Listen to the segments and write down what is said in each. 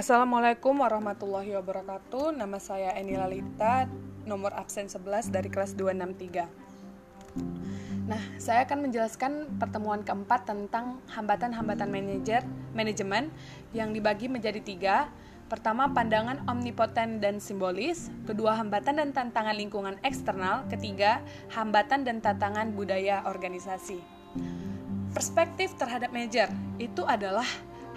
Assalamualaikum warahmatullahi wabarakatuh. Nama saya Eni Lalita, nomor absen 11 dari kelas 263. Nah, saya akan menjelaskan pertemuan keempat tentang hambatan-hambatan manajer, manajemen yang dibagi menjadi tiga. Pertama, pandangan omnipoten dan simbolis. Kedua, hambatan dan tantangan lingkungan eksternal. Ketiga, hambatan dan tantangan budaya organisasi. Perspektif terhadap manajer itu adalah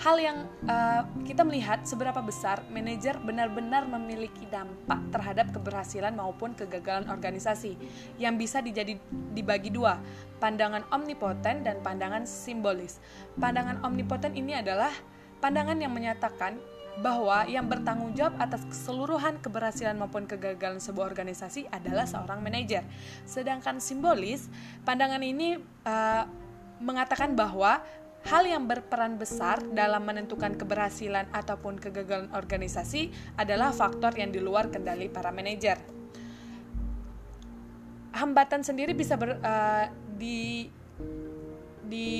hal yang uh, kita melihat seberapa besar manajer benar-benar memiliki dampak terhadap keberhasilan maupun kegagalan organisasi yang bisa dijadi dibagi dua pandangan omnipoten dan pandangan simbolis pandangan omnipoten ini adalah pandangan yang menyatakan bahwa yang bertanggung jawab atas keseluruhan keberhasilan maupun kegagalan sebuah organisasi adalah seorang manajer. Sedangkan simbolis, pandangan ini uh, mengatakan bahwa Hal yang berperan besar dalam menentukan keberhasilan ataupun kegagalan organisasi adalah faktor yang di luar kendali para manajer. Hambatan sendiri bisa ber, uh, di di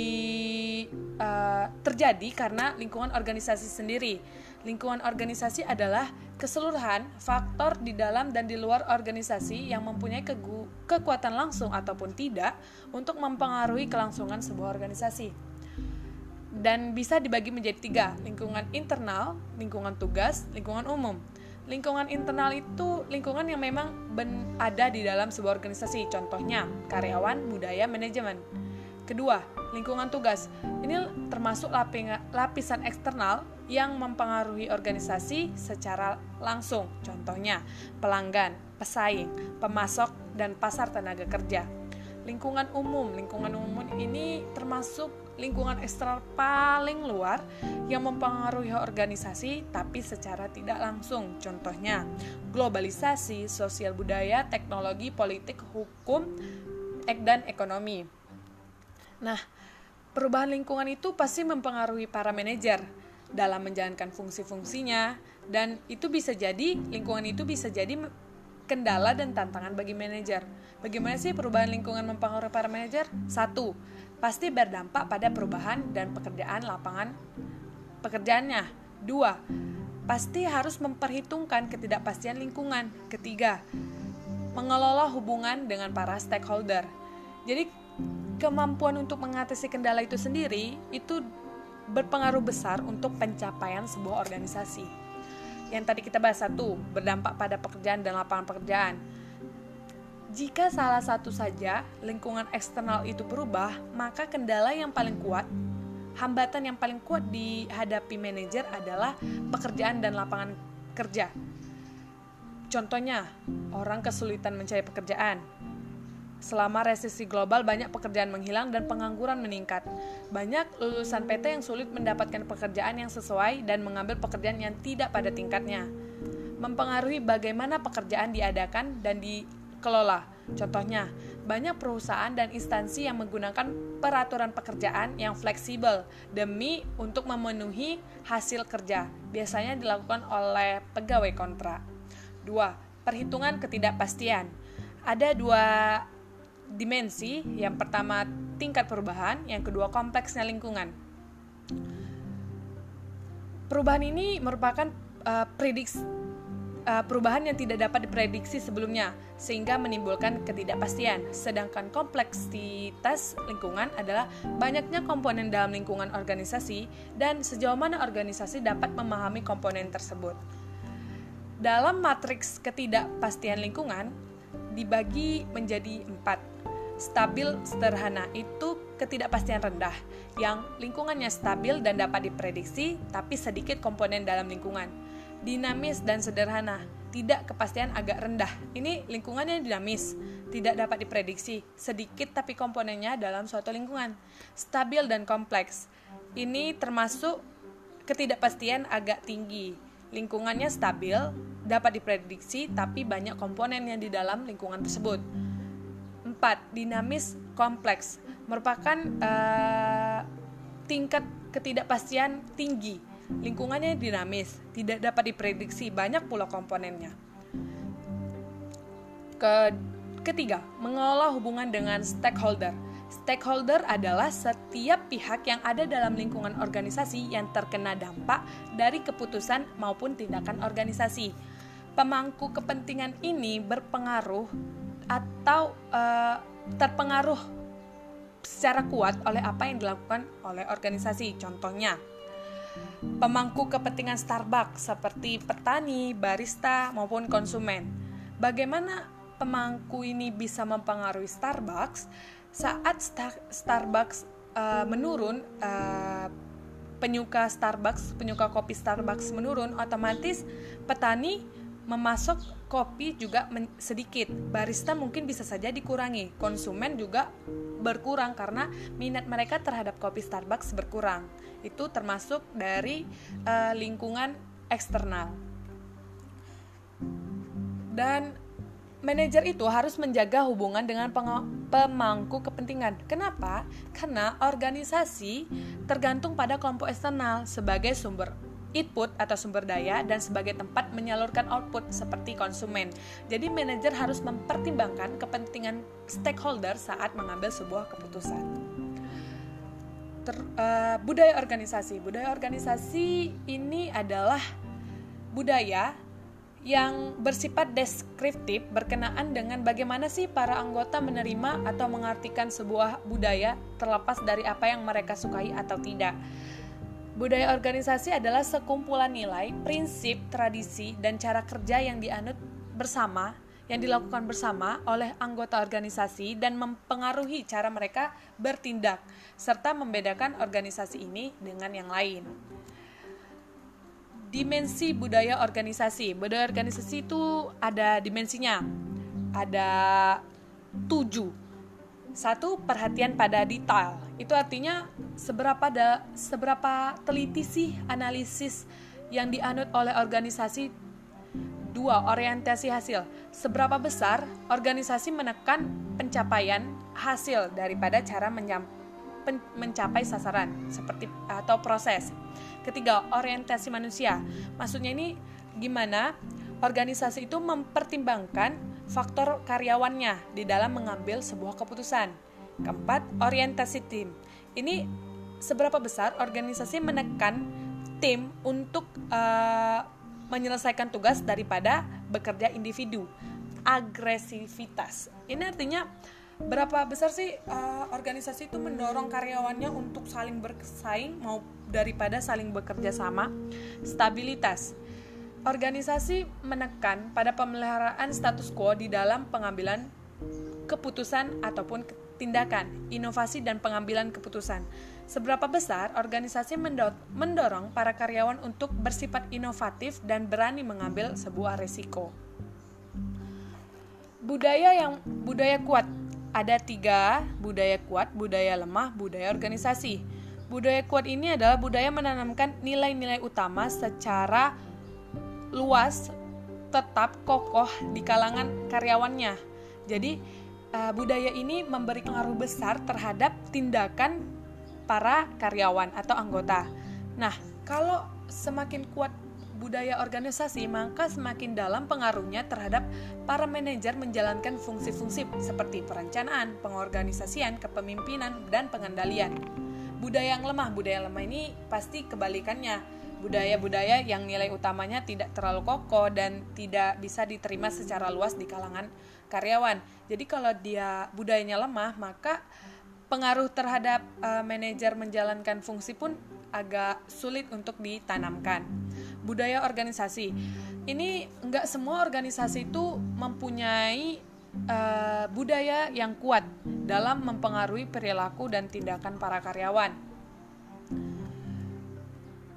uh, terjadi karena lingkungan organisasi sendiri. Lingkungan organisasi adalah keseluruhan faktor di dalam dan di luar organisasi yang mempunyai kekuatan langsung ataupun tidak untuk mempengaruhi kelangsungan sebuah organisasi dan bisa dibagi menjadi tiga. Lingkungan internal lingkungan tugas lingkungan umum. Lingkungan internal itu lingkungan yang memang ben ada di dalam sebuah organisasi. Contohnya karyawan budaya manajemen. Kedua lingkungan tugas. Ini termasuk lapisan eksternal yang mempengaruhi organisasi secara langsung. Contohnya pelanggan pesaing pemasok dan pasar tenaga kerja. Lingkungan umum. Lingkungan umum ini termasuk lingkungan eksternal paling luar yang mempengaruhi organisasi tapi secara tidak langsung. Contohnya, globalisasi, sosial budaya, teknologi, politik, hukum, dan ekonomi. Nah, perubahan lingkungan itu pasti mempengaruhi para manajer dalam menjalankan fungsi-fungsinya dan itu bisa jadi lingkungan itu bisa jadi kendala dan tantangan bagi manajer. Bagaimana sih perubahan lingkungan mempengaruhi para manajer? Satu, pasti berdampak pada perubahan dan pekerjaan lapangan pekerjaannya. Dua, pasti harus memperhitungkan ketidakpastian lingkungan. Ketiga, mengelola hubungan dengan para stakeholder. Jadi kemampuan untuk mengatasi kendala itu sendiri itu berpengaruh besar untuk pencapaian sebuah organisasi yang tadi kita bahas satu berdampak pada pekerjaan dan lapangan pekerjaan. Jika salah satu saja lingkungan eksternal itu berubah, maka kendala yang paling kuat, hambatan yang paling kuat dihadapi manajer adalah pekerjaan dan lapangan kerja. Contohnya, orang kesulitan mencari pekerjaan, Selama resesi global, banyak pekerjaan menghilang dan pengangguran meningkat. Banyak lulusan PT yang sulit mendapatkan pekerjaan yang sesuai dan mengambil pekerjaan yang tidak pada tingkatnya. Mempengaruhi bagaimana pekerjaan diadakan dan dikelola. Contohnya, banyak perusahaan dan instansi yang menggunakan peraturan pekerjaan yang fleksibel demi untuk memenuhi hasil kerja. Biasanya dilakukan oleh pegawai kontrak. 2. Perhitungan ketidakpastian. Ada dua dimensi, yang pertama tingkat perubahan, yang kedua kompleksnya lingkungan. Perubahan ini merupakan uh, prediksi uh, perubahan yang tidak dapat diprediksi sebelumnya sehingga menimbulkan ketidakpastian. Sedangkan kompleksitas lingkungan adalah banyaknya komponen dalam lingkungan organisasi dan sejauh mana organisasi dapat memahami komponen tersebut. Dalam matriks ketidakpastian lingkungan dibagi menjadi empat stabil sederhana itu ketidakpastian rendah yang lingkungannya stabil dan dapat diprediksi tapi sedikit komponen dalam lingkungan. Dinamis dan sederhana, tidak kepastian agak rendah. Ini lingkungannya dinamis, tidak dapat diprediksi, sedikit tapi komponennya dalam suatu lingkungan. Stabil dan kompleks. Ini termasuk ketidakpastian agak tinggi. Lingkungannya stabil, dapat diprediksi tapi banyak komponen yang di dalam lingkungan tersebut 4. Dinamis kompleks merupakan uh, tingkat ketidakpastian tinggi. Lingkungannya dinamis, tidak dapat diprediksi, banyak pula komponennya. Ke ketiga, mengelola hubungan dengan stakeholder. Stakeholder adalah setiap pihak yang ada dalam lingkungan organisasi yang terkena dampak dari keputusan maupun tindakan organisasi. Pemangku kepentingan ini berpengaruh atau uh, terpengaruh secara kuat oleh apa yang dilakukan oleh organisasi. Contohnya, pemangku kepentingan Starbucks seperti petani, barista, maupun konsumen. Bagaimana pemangku ini bisa mempengaruhi Starbucks? saat Star Starbucks uh, menurun uh, penyuka Starbucks penyuka kopi Starbucks menurun otomatis petani memasok kopi juga sedikit barista mungkin bisa saja dikurangi konsumen juga berkurang karena minat mereka terhadap kopi Starbucks berkurang itu termasuk dari uh, lingkungan eksternal dan manajer itu harus menjaga hubungan dengan pemangku kepentingan. Kenapa? Karena organisasi tergantung pada kelompok eksternal sebagai sumber input atau sumber daya dan sebagai tempat menyalurkan output seperti konsumen. Jadi manajer harus mempertimbangkan kepentingan stakeholder saat mengambil sebuah keputusan. Ter, uh, budaya organisasi. Budaya organisasi ini adalah budaya yang bersifat deskriptif berkenaan dengan bagaimana sih para anggota menerima atau mengartikan sebuah budaya terlepas dari apa yang mereka sukai atau tidak. Budaya organisasi adalah sekumpulan nilai, prinsip, tradisi, dan cara kerja yang dianut bersama, yang dilakukan bersama oleh anggota organisasi dan mempengaruhi cara mereka bertindak, serta membedakan organisasi ini dengan yang lain dimensi budaya organisasi. Budaya organisasi itu ada dimensinya. Ada tujuh. Satu, perhatian pada detail. Itu artinya seberapa da, seberapa teliti sih analisis yang dianut oleh organisasi. Dua, orientasi hasil. Seberapa besar organisasi menekan pencapaian hasil daripada cara mencapai sasaran seperti atau proses. Ketiga, orientasi manusia. Maksudnya ini gimana organisasi itu mempertimbangkan faktor karyawannya di dalam mengambil sebuah keputusan. Keempat, orientasi tim. Ini seberapa besar organisasi menekan tim untuk uh, menyelesaikan tugas daripada bekerja individu. Agresivitas. Ini artinya berapa besar sih uh, organisasi itu mendorong karyawannya untuk saling bersaing mau daripada saling bekerja sama. Stabilitas. Organisasi menekan pada pemeliharaan status quo di dalam pengambilan keputusan ataupun tindakan, inovasi dan pengambilan keputusan. Seberapa besar organisasi mendorong para karyawan untuk bersifat inovatif dan berani mengambil sebuah resiko. Budaya yang budaya kuat ada tiga budaya kuat, budaya lemah, budaya organisasi. Budaya kuat ini adalah budaya menanamkan nilai-nilai utama secara luas, tetap kokoh di kalangan karyawannya. Jadi, uh, budaya ini memberi pengaruh besar terhadap tindakan para karyawan atau anggota. Nah, kalau semakin kuat budaya organisasi, maka semakin dalam pengaruhnya terhadap para manajer menjalankan fungsi-fungsi seperti perencanaan, pengorganisasian, kepemimpinan, dan pengendalian budaya yang lemah budaya lemah ini pasti kebalikannya budaya-budaya yang nilai utamanya tidak terlalu kokoh dan tidak bisa diterima secara luas di kalangan karyawan. Jadi kalau dia budayanya lemah, maka pengaruh terhadap uh, manajer menjalankan fungsi pun agak sulit untuk ditanamkan. Budaya organisasi ini enggak semua organisasi itu mempunyai uh, budaya yang kuat dalam mempengaruhi perilaku dan tindakan para karyawan.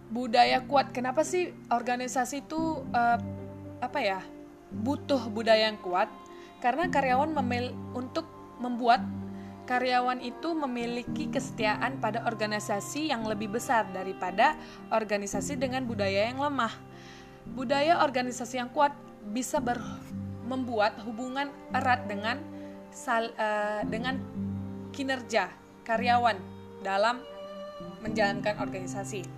Budaya kuat, kenapa sih organisasi itu uh, apa ya butuh budaya yang kuat? Karena karyawan memil untuk membuat karyawan itu memiliki kesetiaan pada organisasi yang lebih besar daripada organisasi dengan budaya yang lemah. Budaya organisasi yang kuat bisa ber membuat hubungan erat dengan sal, uh, dengan kinerja karyawan dalam menjalankan organisasi.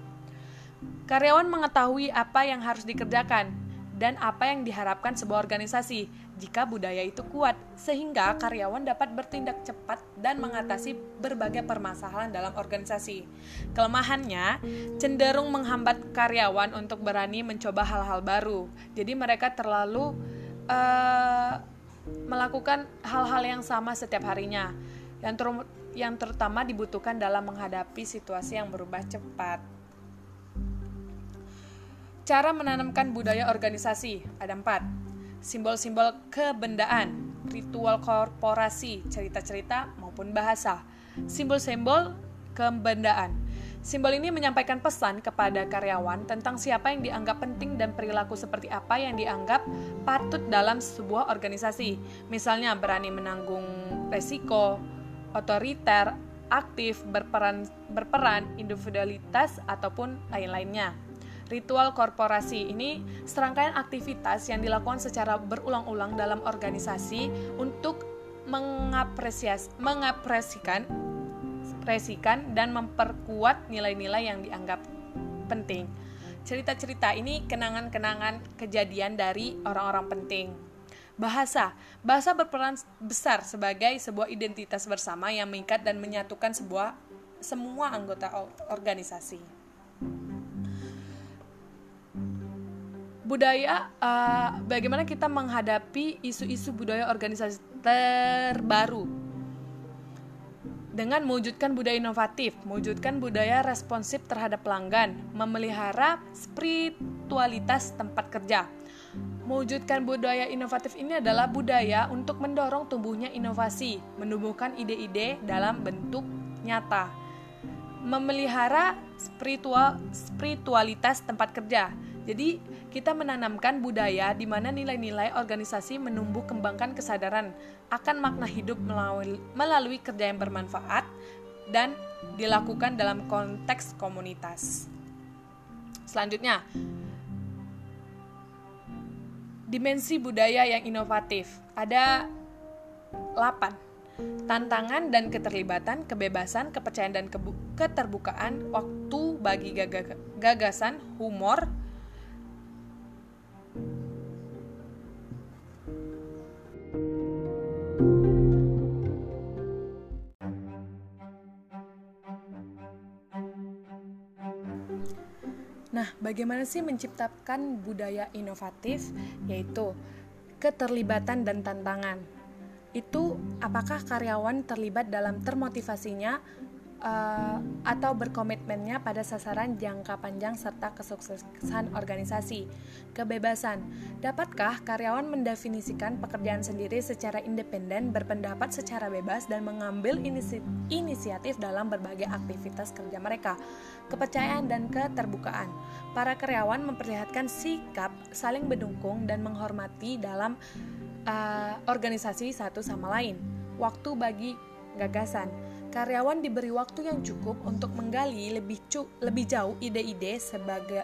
Karyawan mengetahui apa yang harus dikerjakan dan apa yang diharapkan sebuah organisasi jika budaya itu kuat, sehingga karyawan dapat bertindak cepat dan mengatasi berbagai permasalahan dalam organisasi. Kelemahannya cenderung menghambat karyawan untuk berani mencoba hal-hal baru, jadi mereka terlalu uh, melakukan hal-hal yang sama setiap harinya. Yang, ter yang terutama dibutuhkan dalam menghadapi situasi yang berubah cepat. Cara menanamkan budaya organisasi ada empat. Simbol-simbol kebendaan, ritual korporasi, cerita-cerita maupun bahasa. Simbol-simbol kebendaan. Simbol ini menyampaikan pesan kepada karyawan tentang siapa yang dianggap penting dan perilaku seperti apa yang dianggap patut dalam sebuah organisasi. Misalnya berani menanggung resiko, otoriter, aktif, berperan, berperan, individualitas, ataupun lain-lainnya. Ritual korporasi ini serangkaian aktivitas yang dilakukan secara berulang-ulang dalam organisasi untuk mengapresiasi, mengapresikan presikan dan memperkuat nilai-nilai yang dianggap penting. Cerita-cerita ini kenangan-kenangan kejadian dari orang-orang penting. Bahasa, bahasa berperan besar sebagai sebuah identitas bersama yang mengikat dan menyatukan sebuah semua anggota organisasi. Budaya uh, bagaimana kita menghadapi isu-isu budaya organisasi terbaru dengan mewujudkan budaya inovatif, mewujudkan budaya responsif terhadap pelanggan, memelihara spiritualitas tempat kerja. Mewujudkan budaya inovatif ini adalah budaya untuk mendorong tumbuhnya inovasi, menumbuhkan ide-ide dalam bentuk nyata. Memelihara spiritual spiritualitas tempat kerja jadi, kita menanamkan budaya di mana nilai-nilai organisasi menumbuh kembangkan kesadaran akan makna hidup melalui, kerja yang bermanfaat dan dilakukan dalam konteks komunitas. Selanjutnya, dimensi budaya yang inovatif. Ada 8 tantangan dan keterlibatan, kebebasan, kepercayaan dan keterbukaan, waktu bagi gagasan, humor, bagaimana sih menciptakan budaya inovatif? Yaitu keterlibatan dan tantangan. Itu apakah karyawan terlibat dalam termotivasinya uh, atau berkomitmennya pada sasaran jangka panjang serta kesuksesan organisasi. Kebebasan. Dapatkah karyawan mendefinisikan pekerjaan sendiri secara independen, berpendapat secara bebas dan mengambil inisi inisiatif dalam berbagai aktivitas kerja mereka? Kepercayaan dan keterbukaan. Para karyawan memperlihatkan sikap saling mendukung dan menghormati dalam uh, organisasi satu sama lain. Waktu bagi gagasan karyawan diberi waktu yang cukup untuk menggali lebih cu lebih jauh ide-ide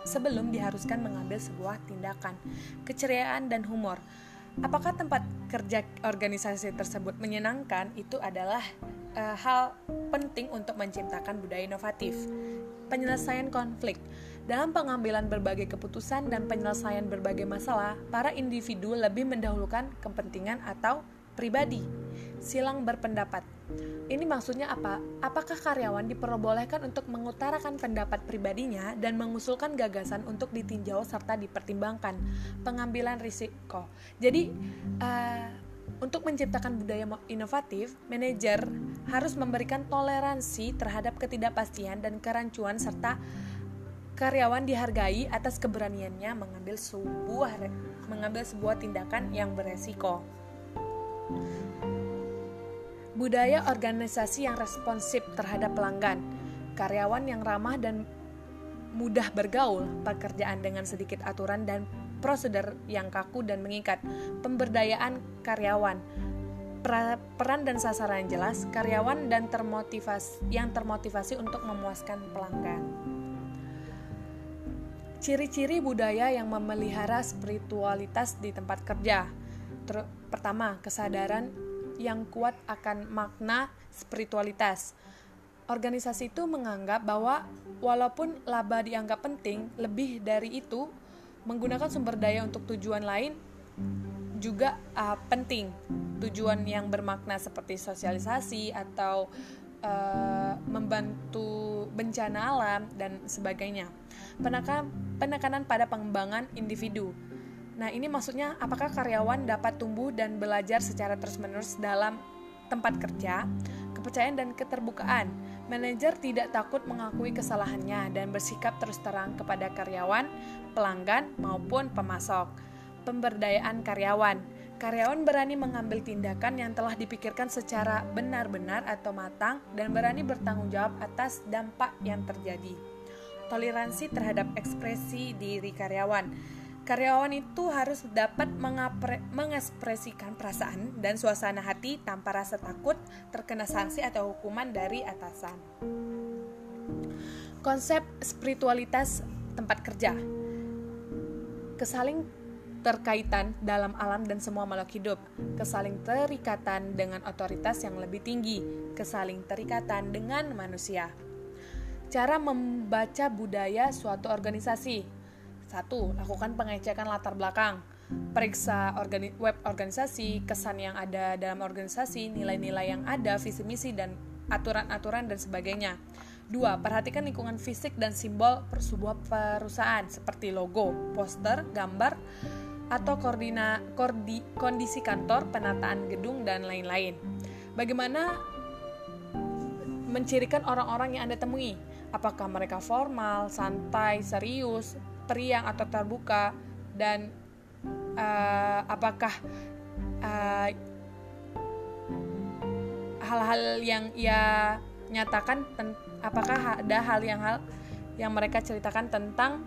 sebelum diharuskan mengambil sebuah tindakan. Keceriaan dan humor. Apakah tempat kerja organisasi tersebut menyenangkan? Itu adalah uh, hal penting untuk menciptakan budaya inovatif. Penyelesaian konflik. Dalam pengambilan berbagai keputusan dan penyelesaian berbagai masalah, para individu lebih mendahulukan kepentingan atau pribadi. Silang berpendapat ini maksudnya apa? Apakah karyawan diperbolehkan untuk mengutarakan pendapat pribadinya dan mengusulkan gagasan untuk ditinjau serta dipertimbangkan pengambilan risiko? Jadi, uh, untuk menciptakan budaya inovatif, manajer harus memberikan toleransi terhadap ketidakpastian dan kerancuan serta karyawan dihargai atas keberaniannya mengambil sebuah mengambil sebuah tindakan yang beresiko. Budaya organisasi yang responsif terhadap pelanggan, karyawan yang ramah dan mudah bergaul, pekerjaan dengan sedikit aturan dan prosedur yang kaku dan mengikat, pemberdayaan karyawan, peran dan sasaran yang jelas, karyawan dan termotivasi yang termotivasi untuk memuaskan pelanggan. Ciri-ciri budaya yang memelihara spiritualitas di tempat kerja. Ter pertama, kesadaran yang kuat akan makna spiritualitas. Organisasi itu menganggap bahwa walaupun laba dianggap penting, lebih dari itu menggunakan sumber daya untuk tujuan lain juga uh, penting. Tujuan yang bermakna seperti sosialisasi atau uh, membantu bencana alam dan sebagainya. Penekanan penekanan pada pengembangan individu nah ini maksudnya apakah karyawan dapat tumbuh dan belajar secara terus-menerus dalam tempat kerja kepercayaan dan keterbukaan Manajer tidak takut mengakui kesalahannya dan bersikap terus terang kepada karyawan, pelanggan, maupun pemasok. Pemberdayaan karyawan. Karyawan berani mengambil tindakan yang telah dipikirkan secara benar-benar atau matang dan berani bertanggung jawab atas dampak yang terjadi. Toleransi terhadap ekspresi diri karyawan Karyawan itu harus dapat mengekspresikan perasaan dan suasana hati tanpa rasa takut terkena sanksi atau hukuman dari atasan. Konsep spiritualitas tempat kerja. Kesaling terkaitan dalam alam dan semua makhluk hidup, kesaling terikatan dengan otoritas yang lebih tinggi, kesaling terikatan dengan manusia. Cara membaca budaya suatu organisasi satu, lakukan pengecekan latar belakang. Periksa organi web organisasi, kesan yang ada dalam organisasi, nilai-nilai yang ada, visi misi dan aturan-aturan dan sebagainya. Dua, perhatikan lingkungan fisik dan simbol sebuah perusahaan seperti logo, poster, gambar, atau koordina, koordi, kondisi kantor, penataan gedung, dan lain-lain. Bagaimana mencirikan orang-orang yang Anda temui? Apakah mereka formal, santai, serius, periang atau terbuka dan uh, apakah eh, hal-hal yang ia nyatakan apakah ada hal yang hal yang mereka ceritakan tentang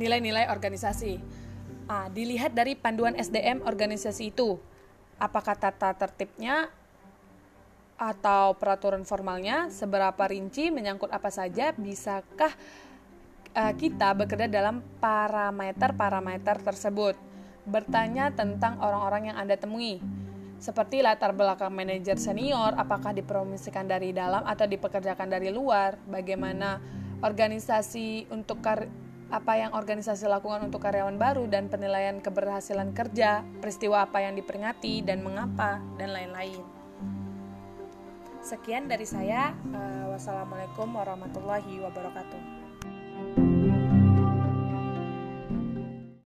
nilai-nilai organisasi. Ah, dilihat dari panduan SDM organisasi itu, apakah tata tertibnya atau peraturan formalnya? Seberapa rinci? Menyangkut apa saja, bisakah uh, kita bekerja dalam parameter-parameter tersebut. Bertanya tentang orang-orang yang Anda temui. Seperti latar belakang manajer senior, apakah dipromosikan dari dalam atau dipekerjakan dari luar, bagaimana organisasi untuk kar apa yang organisasi lakukan untuk karyawan baru dan penilaian keberhasilan kerja, peristiwa apa yang diperingati dan mengapa, dan lain-lain. Sekian dari saya. Uh, wassalamualaikum warahmatullahi wabarakatuh.